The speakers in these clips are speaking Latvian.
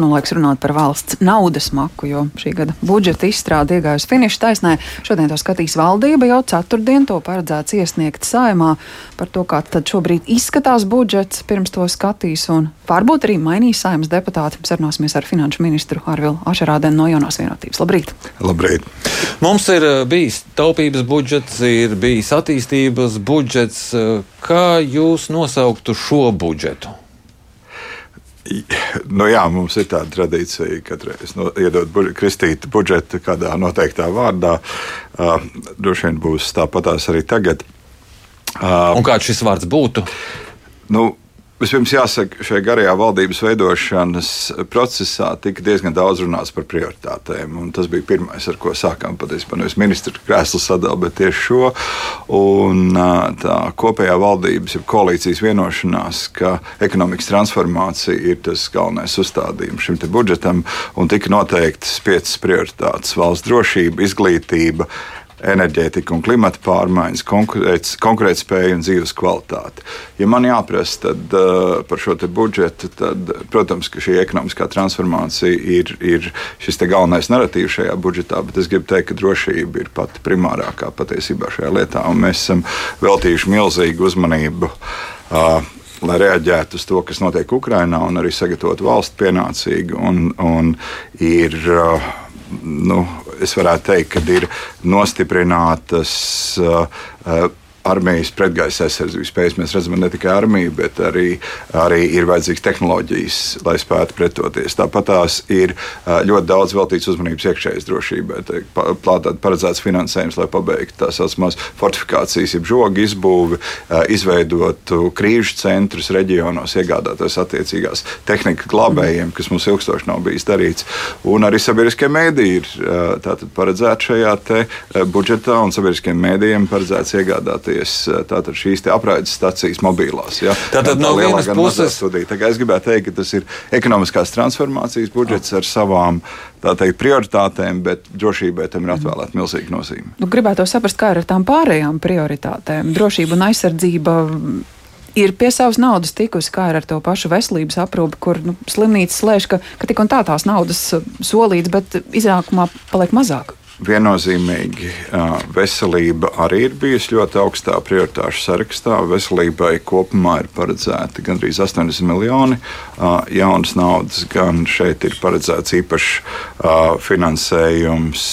Nu, laiks runāt par valsts naudas maku, jo šī gada budžeta izstrāde iegājusi finiša taisnē. Šodien to skatīs valdība, jau ceturtdien to paredzēts iesniegt saimā par to, kā tad šobrīd izskatās budžets, pirms to skatīs un varbūt arī mainīs saimas deputāti. Sarunāsimies ar finanšu ministru Arvilu Ašerādenu no jaunās vienotības. Labrīt! Labrīt! Mums ir eh, bijis taupības budžets, ir bijis attīstības budžets. Eh, kā jūs nosauktu šo budžetu? Nu, jā, mums ir tāda tradīcija, ka katrs no, iedod buļ, kristīti budžetu kādā noteiktā vārdā. Uh, droši vien būs tāpatās arī tagad. Uh, Un kāds šis vārds būtu? Nu, Vispirms jāsaka, šajā garajā valdības veidošanas procesā tika diezgan daudz runāts par prioritātēm. Tas bija pirmais, ar ko sākām patiesībā nevis ministra krēsla sadalīt, bet tieši šo. Un tā kopējā valdības, ja koalīcijas vienošanās, ka ekonomikas transformācija ir tas galvenais uzstādījums šim budžetam, un tika noteiktas piecas prioritātes - valsts drošība, izglītība enerģētika un klimata pārmaiņas, konkurētspēja un dzīves kvalitāte. Ja man jāprasa tad, uh, par šo budžetu, tad, protams, ka šī ekonomiskā transformācija ir, ir šis galvenais narratīvs šajā budžetā, bet es gribu teikt, ka drošība ir pati primārākā patiesībā šajā lietā, un mēs esam veltījuši milzīgu uzmanību. Uh, lai reaģētu uz to, kas notiek Ukrajinā, un arī sagatavotu valsts pienācīgi. Un, un ir, uh, nu, es varētu teikt, ka ir nostiprinātas uh, uh, armijas pretgaisa aizsardzības spējas. Mēs redzam, ne tikai armiju, bet arī, arī ir vajadzīgas tehnoloģijas, lai spētu pretoties. Tāpat tās ir ļoti daudz veltīts uzmanības iekšējas drošībai. Plātāt paredzēts finansējums, lai pabeigtu tās saucamās fortifikācijas, jeb žogu izbūvi, izveidotu krīžu centrus reģionos, iegādāties attiecīgās tehnikas glābējiem, kas mums ilgstoši nav bijis darīts. Un arī sabiedriskie mēdīji ir paredzēti šajā budžetā, un sabiedriskiem mēdījiem paredzēts iegādāties darboties tātad šīs apraides stacijas mobilās. Ja? Tātad no vienas puses es gribētu teikt, ka tas ir ekonomiskās transformācijas budžets ar savām teikt, prioritātēm, bet drošībai tam ir atvēlēta milzīga nozīme. Nu, gribētu saprast, kā ir ar tām pārējām prioritātēm. Drošība un aizsardzība ir pie savas naudas tikusi, kā ir ar to pašu veselības aprūpi, kur nu, slimnīca slēdz, ka, ka tik un tā tās naudas solīts, bet iznākumā paliek mazāk. Viennozīmīgi veselība arī ir bijusi ļoti augstā prioritāšu sarakstā. Veselībai kopumā ir paredzēti gandrīz 80 miljoni jaunas naudas, gan šeit ir paredzēts īpašs finansējums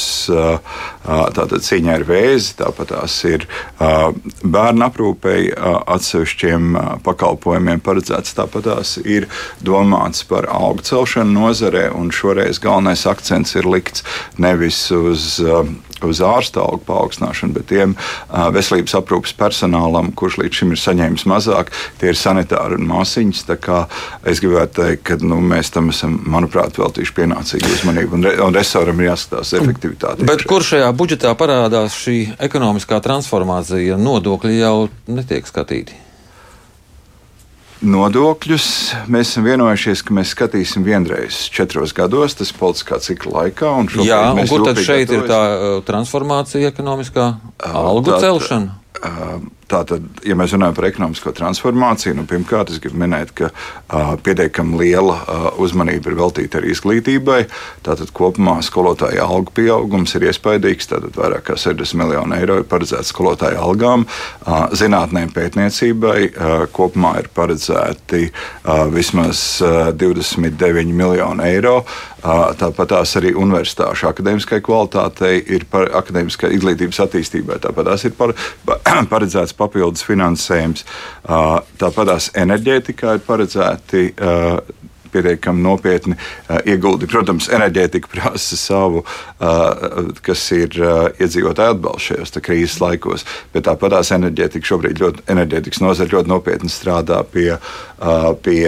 tātad cīņai ar vēzi, tāpat tās ir bērnu aprūpei atsevišķiem pakalpojumiem paredzēts, tāpat tās ir domāts par augu celšanu nozarē, un šoreiz galvenais akcents ir likts nevis uz uz, uz ārsta algu paaugstināšanu, bet tiem veselības aprūpas personālam, kurš līdz šim ir saņēmis mazāk, tie ir sanitāri un māsiņas. Es gribētu teikt, ka nu, mēs tam esam, manuprāt, veltījuši pienācīgu uzmanību, un, re, un resoram ir jāskatās efektivitāte. Bet kur šajā budžetā parādās šī ekonomiskā transformācija? Nodokļi jau netiek skatīti. Nodokļus mēs esam vienojušies, ka mēs skatīsim vienreiz četros gados, tas ir politiskā cikla laikā. Jā, un kur tad šeit ir tā uh, transformācija ekonomiskā algu tā, celšana? Uh, Tātad, ja mēs runājam par ekonomisko transformāciju, nu, pirmkārt, es gribu minēt, ka uh, pietiekami liela uh, uzmanība ir veltīta arī izglītībai. Tātad kopumā skolotāja algu pieaugums ir iespaidīgs. Tātad vairāk kā 60 miljonu eiro ir paredzēts skolotāja algām. Uh, zinātnē un pētniecībai uh, kopumā ir paredzēti uh, vismaz uh, 29 miljoni eiro. Uh, tāpat tās arī universitāšu akadēmiskai kvalitātei ir par akadēmiskai izglītības attīstībai. Tāpat tās ir par, paredzēts papildus finansējums. Tāpat enerģētikā ir paredzēti pietiekami nopietni uh, ieguldījumi. Protams, enerģētika prasa savu, uh, kas ir uh, iedzīvotāju atbalsts šajos krīzes laikos, bet tāpat tās enerģētika šobrīd ļoti, enerģētikas nozara ļoti nopietni strādā pie, pie,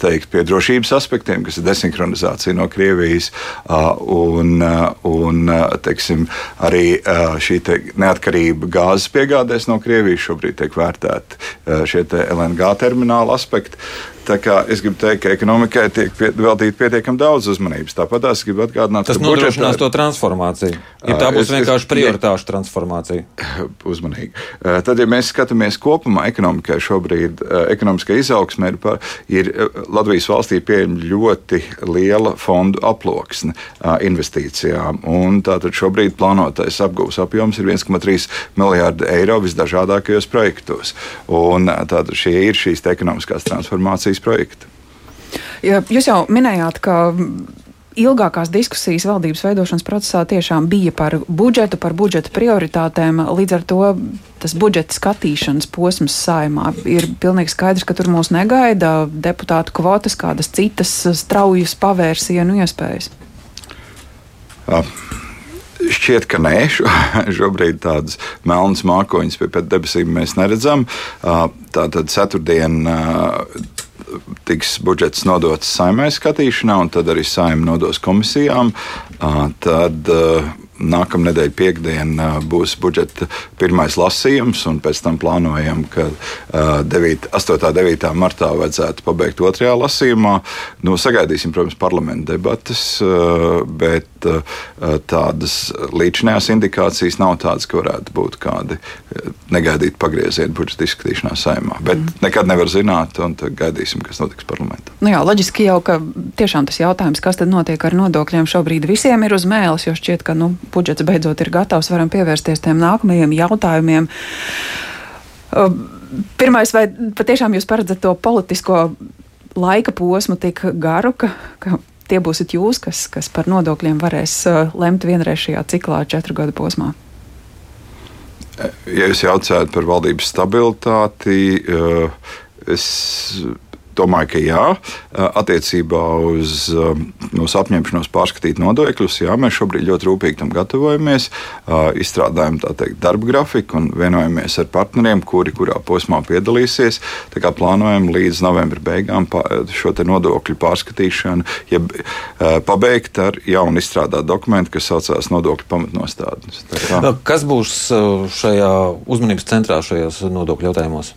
teikt, pie drošības aspektiem, kas ir desinhronizācija no Krievijas un, un teiksim, arī šī te neatkarība gāzes piegādēs no Krievijas. Šobrīd tiek vērtēti šie LNG termināla aspekti. Tā kā es gribu teikt, ka ekonomikai tiek pie, veltīta pietiekami daudz uzmanības. Tāpat es gribu atgādināt, Tas nodrošinās budžetā- to transformāciju. Ja tā Ā, būs es- vienkārši prioritāšu transformācija. uzmanīgi. Eh, Tad, ja mēs skatāmies kopumā, ekonomikai šobrīd eh, ekonomiskā izaugsme ir, ir eh, Latvijas valstī pieejama ļoti liela fondu aploksne investīcijām. un Tātad šobrīd plānotais apgūves apjoms ir 1,3 miljārdi eiro visdažādākajos projektos. Un tātad šie ir šīs ekonomiskās transformācijas projekti. Ja jūs jau minējāt, ka ilgākās diskusijas valdības veidošanas procesā tiešām bija par budžetu, par budžeta prioritātēm. Līdz ar to tas budžeta skatīšanas posms saimā ir pilnīgi skaidrs, ka tur mūs negaida deputātu kvotas, kādas citas straujas pavērsienu iespējas. Šķiet, ka nē, šo, šobrīd tādas melnas mākoņas pie debesīm mēs neredzam. Tātad ceturtdien tiks budžets nodots saimai skatīšanā, un tad arī saima nodos komisijām. Tad nākamā nedēļa piekdiena būs budžeta pirmais lasījums, un pēc tam plānojam, ka ā, 9, 8. un 9. martā vajadzētu pabeigt otrajā lasījumā. Nu, sagaidīsim, protams, parlamenta debatas, ā, bet ā, tādas līdzinājās indikācijas nav tādas, ka varētu būt kādi negaidīti pagriezieni budžeta izskatīšanā saimā. Bet mm. nekad nevar zināt, un gaidīsim, kas notiks parlamentā. Nu jā, loģiski jau, ka tiešām tas jautājums, kas tad notiek ar nodokļiem, šobrīd visiem ir uz mēles, jo šķiet, ka nu, budžets beidzot ir gatavs, varam pievērsties tiem nākamajiem jautājumiem. Pirmais, vai patiešām jūs paredzat to politisko laika posmu tik garu, ka, ka tie būsiet jūs, kas, kas par nodokļiem varēs lemt vienreiz šajā ciklā, četru gadu posmā? Ja jūs jautājat par valdības stabilitāti, es domāju, ka jā. Eh, Attiecībā uz eh, mūsu apņemšanos pārskatīt nodokļus, jā, mēs šobrīd ļoti rūpīgi tam gatavojamies. Izstrādājam teikt, darba grafiku un vienojamies ar partneriem, kuri kurā posmā piedalīsies. Plānojam līdz novembra beigām šo nodokļu pārskatīšanu, ja pabeigt ar jaunu izstrādātu dokumentu, kas saucās nodokļu pamatnostādnes. Kas būs šajā uzmanības centrā šajos nodokļu jautājumos?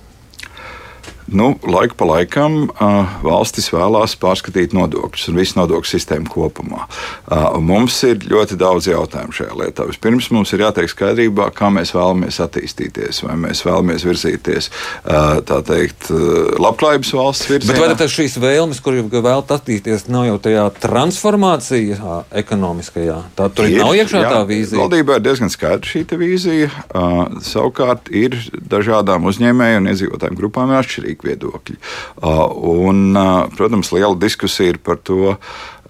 Nu, laiku pa laikam uh, valstis vēlās pārskatīt nodokļus un visu nodokļu sistēmu kopumā. Uh, mums ir ļoti daudz jautājumu šajā lietā. Vispirms mums ir jātiek skaidrībā, kā mēs vēlamies attīstīties, vai mēs vēlamies virzīties uh, tā teikt, labklājības valsts virzienā. Bet vai šīs vēlmes, kur jūs vēlaties attīstīties, nav jau tajā transformācijā ekonomiskajā? Tā tur ir, nav iekšā jā, tā vīzija. Valdībā ir diezgan skaidra šī vīzija. Uh, savukārt ir dažādām uzņēmēju un iedzīvotājiem grupām ir atšķirīgi viedokļi. Uh, un, uh, protams, liela diskusija ir par to,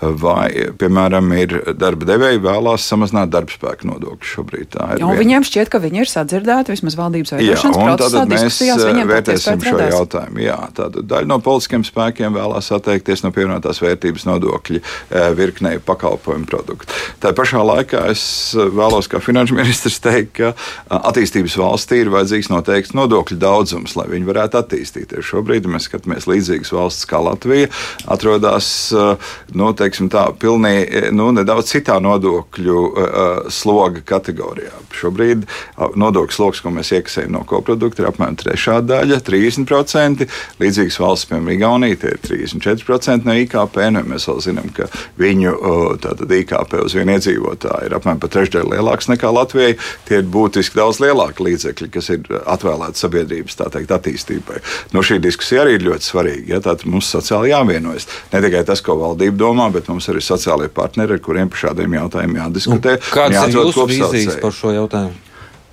vai, piemēram, ir darba devēji vēlās samazināt darba spēku nodokļu šobrīd. Jo viņiem šķiet, ka viņi ir sadzirdēti vismaz valdības Jā, veidošanas un procesā, mēs eh, vērtēsim šo pēc jautājumu. Jā, tātad daļa no politiskiem spēkiem vēlās atteikties no pievienotās vērtības nodokļa eh, virknei pakalpojumu produktu. Tā pašā laikā es eh, vēlos kā finanšu ministrs teikt, ka attīstības valstī ir vajadzīgs noteikts nodokļu daudzums, lai viņi varētu attīstīties. Šobrīd mēs skatāmies līdzīgas valsts kā Latvija, atrodas nu, teiksim, tā, pilnī, eh, nu, nedaudz citā nodokļu uh, sloga kategorijā. Šobrīd nodokļu sloks, ko mēs iekasējam no koprodukta, ir apmēram trešā daļa, 30%. Līdzīgas valsts, piemēram, Igaunija, ir 34% no IKP. Nu, mēs vēl zinām, ka viņu uh, IKP uz vienu iedzīvotāju ir apmēram trešdaļa lielāks nekā Latvijai. Tie ir būtiski daudz lielāki līdzekļi, kas ir atvēlēti sabiedrības teikt, attīstībai. No šī diskusija arī ir ļoti svarīga. Ja? Tātad mums sociāli jāvienojas. Ne tikai tas, ko valdība domā, bet mums arī sociālai partneri, ar kuriem par šādiem jautājumiem jādiskutē. un Kāds ir jūsu vīzijas par šo jautājumu?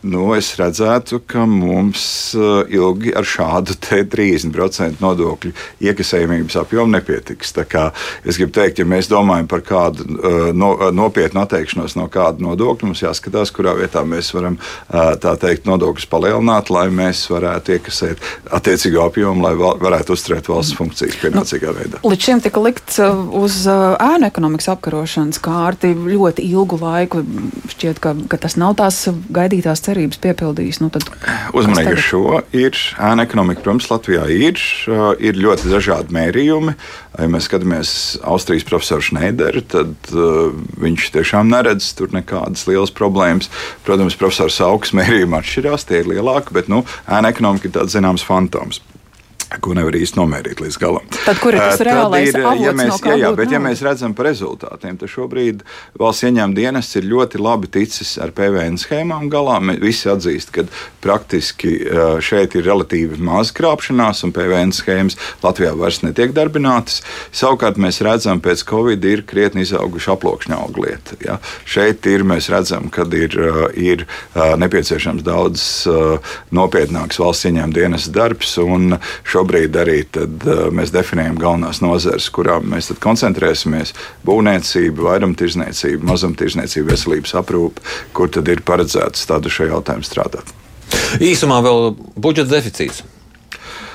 Nu, es redzētu, ka mums uh, ilgi ar šādu te 30% nodokļu iekasējumības apjomu nepietiks. Es gribu teikt, ja mēs domājam par kādu uh, no, uh, nopietnu atteikšanos no kāda nodokļa, mums jāskatās, kurā vietā mēs varam teikt nodokļus palielināt, lai mēs varētu iekasēt attiecīgo apjomu, lai varētu uzturēt valsts funkcijas pienācīgā veidā. Līdz šim tika likts uz ēnu ekonomikas apkarošanas kārti ļoti ilgu laiku. Šķiet, ka, ka tas nav tās gaidītās cerības piepildījis. Nu, Uzmanīgi ar šo ir ēna ekonomika. Protams, Latvijā ir, ir ļoti dažādi mērījumi. Ja mēs skatāmies Austrijas profesoru Schneideru, tad uh, viņš tiešām neredz tur nekādas lielas problēmas. Protams, profesors Augs mērījumi atšķirās, tie ir lielāki, bet nu, ēna ekonomika ir tāds zināms fantoms. Ko nevar īsti nomērīt līdz galam. Tad, kur ir tas Tad reālais ir, avots, ja no mēs, kā jā, jā, bet ja naudu? mēs redzam par rezultātiem, tad šobrīd valsts ieņēmuma dienests ir ļoti labi ticis ar PVN schēmām galā. Mēs visi atzīst, ka praktiski ā, šeit ir relatīvi maz krāpšanās, un PVN schēmas Latvijā vairs netiek darbinātas. Savukārt mēs redzam, pēc Covid ir krietni izauguši aploksņa auglieti. Ja? Šeit ir, mēs redzam, ka ir, ir nepieciešams daudz nopietnāks valsts ieņēmuma dienas darbs, šobrīd arī tad, ā, mēs definējam galvenās nozares, kurām mēs koncentrēsimies - būvniecība, vairumtirdzniecība, mazumtirdzniecība, veselības aprūpe, kur tad ir paredzēts tādu šo jautājumu strādāt. Īsumā vēl budžeta deficīts.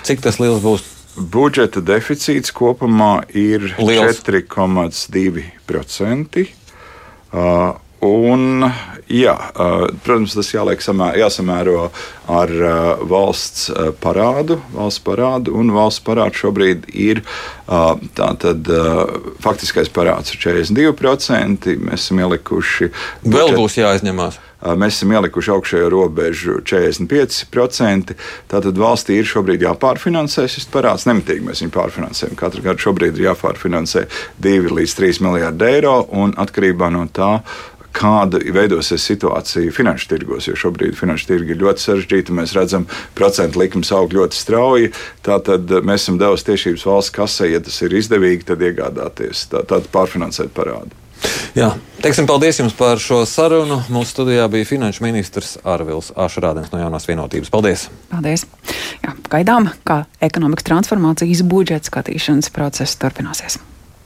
Cik tas liels būs? Budžeta deficīts kopumā ir Liels. 4,2%. Uh, Un, jā, uh, protams, tas jāliek samē, jāsamēro ar uh, valsts uh, parādu. Valsts parādu un valsts parāds šobrīd ir tātad, faktiskais parāds ir 42%. Mēs esam ielikuši. Vēl būs jāizņemās. Mēs esam ielikuši augšējo robežu 45%. Tātad valstī ir šobrīd jāpārfinansē šis parāds. Nemitīgi mēs viņu pārfinansējam. Katru gadu šobrīd ir jāpārfinansē 2 līdz 3 miljardi eiro. Un atkarībā no tā, kāda veidosies situācija finanšu tirgos, jo šobrīd finanšu tirgi ir ļoti sarežģīti. Mēs redzam, ka procentu likums aug ļoti strauji. Tātad mēs esam devuši tiešības valsts kasē, ja tas ir izdevīgi, tad iegādāties, tā, tad pārfinansēt parādu. Jā, teiksim paldies jums par šo sarunu. Mūsu studijā bija finanšu ministrs Arvils Ašrādens no jaunās vienotības. Paldies! Paldies! Jā, gaidām, kā ekonomikas transformācijas budžeta skatīšanas process turpināsies.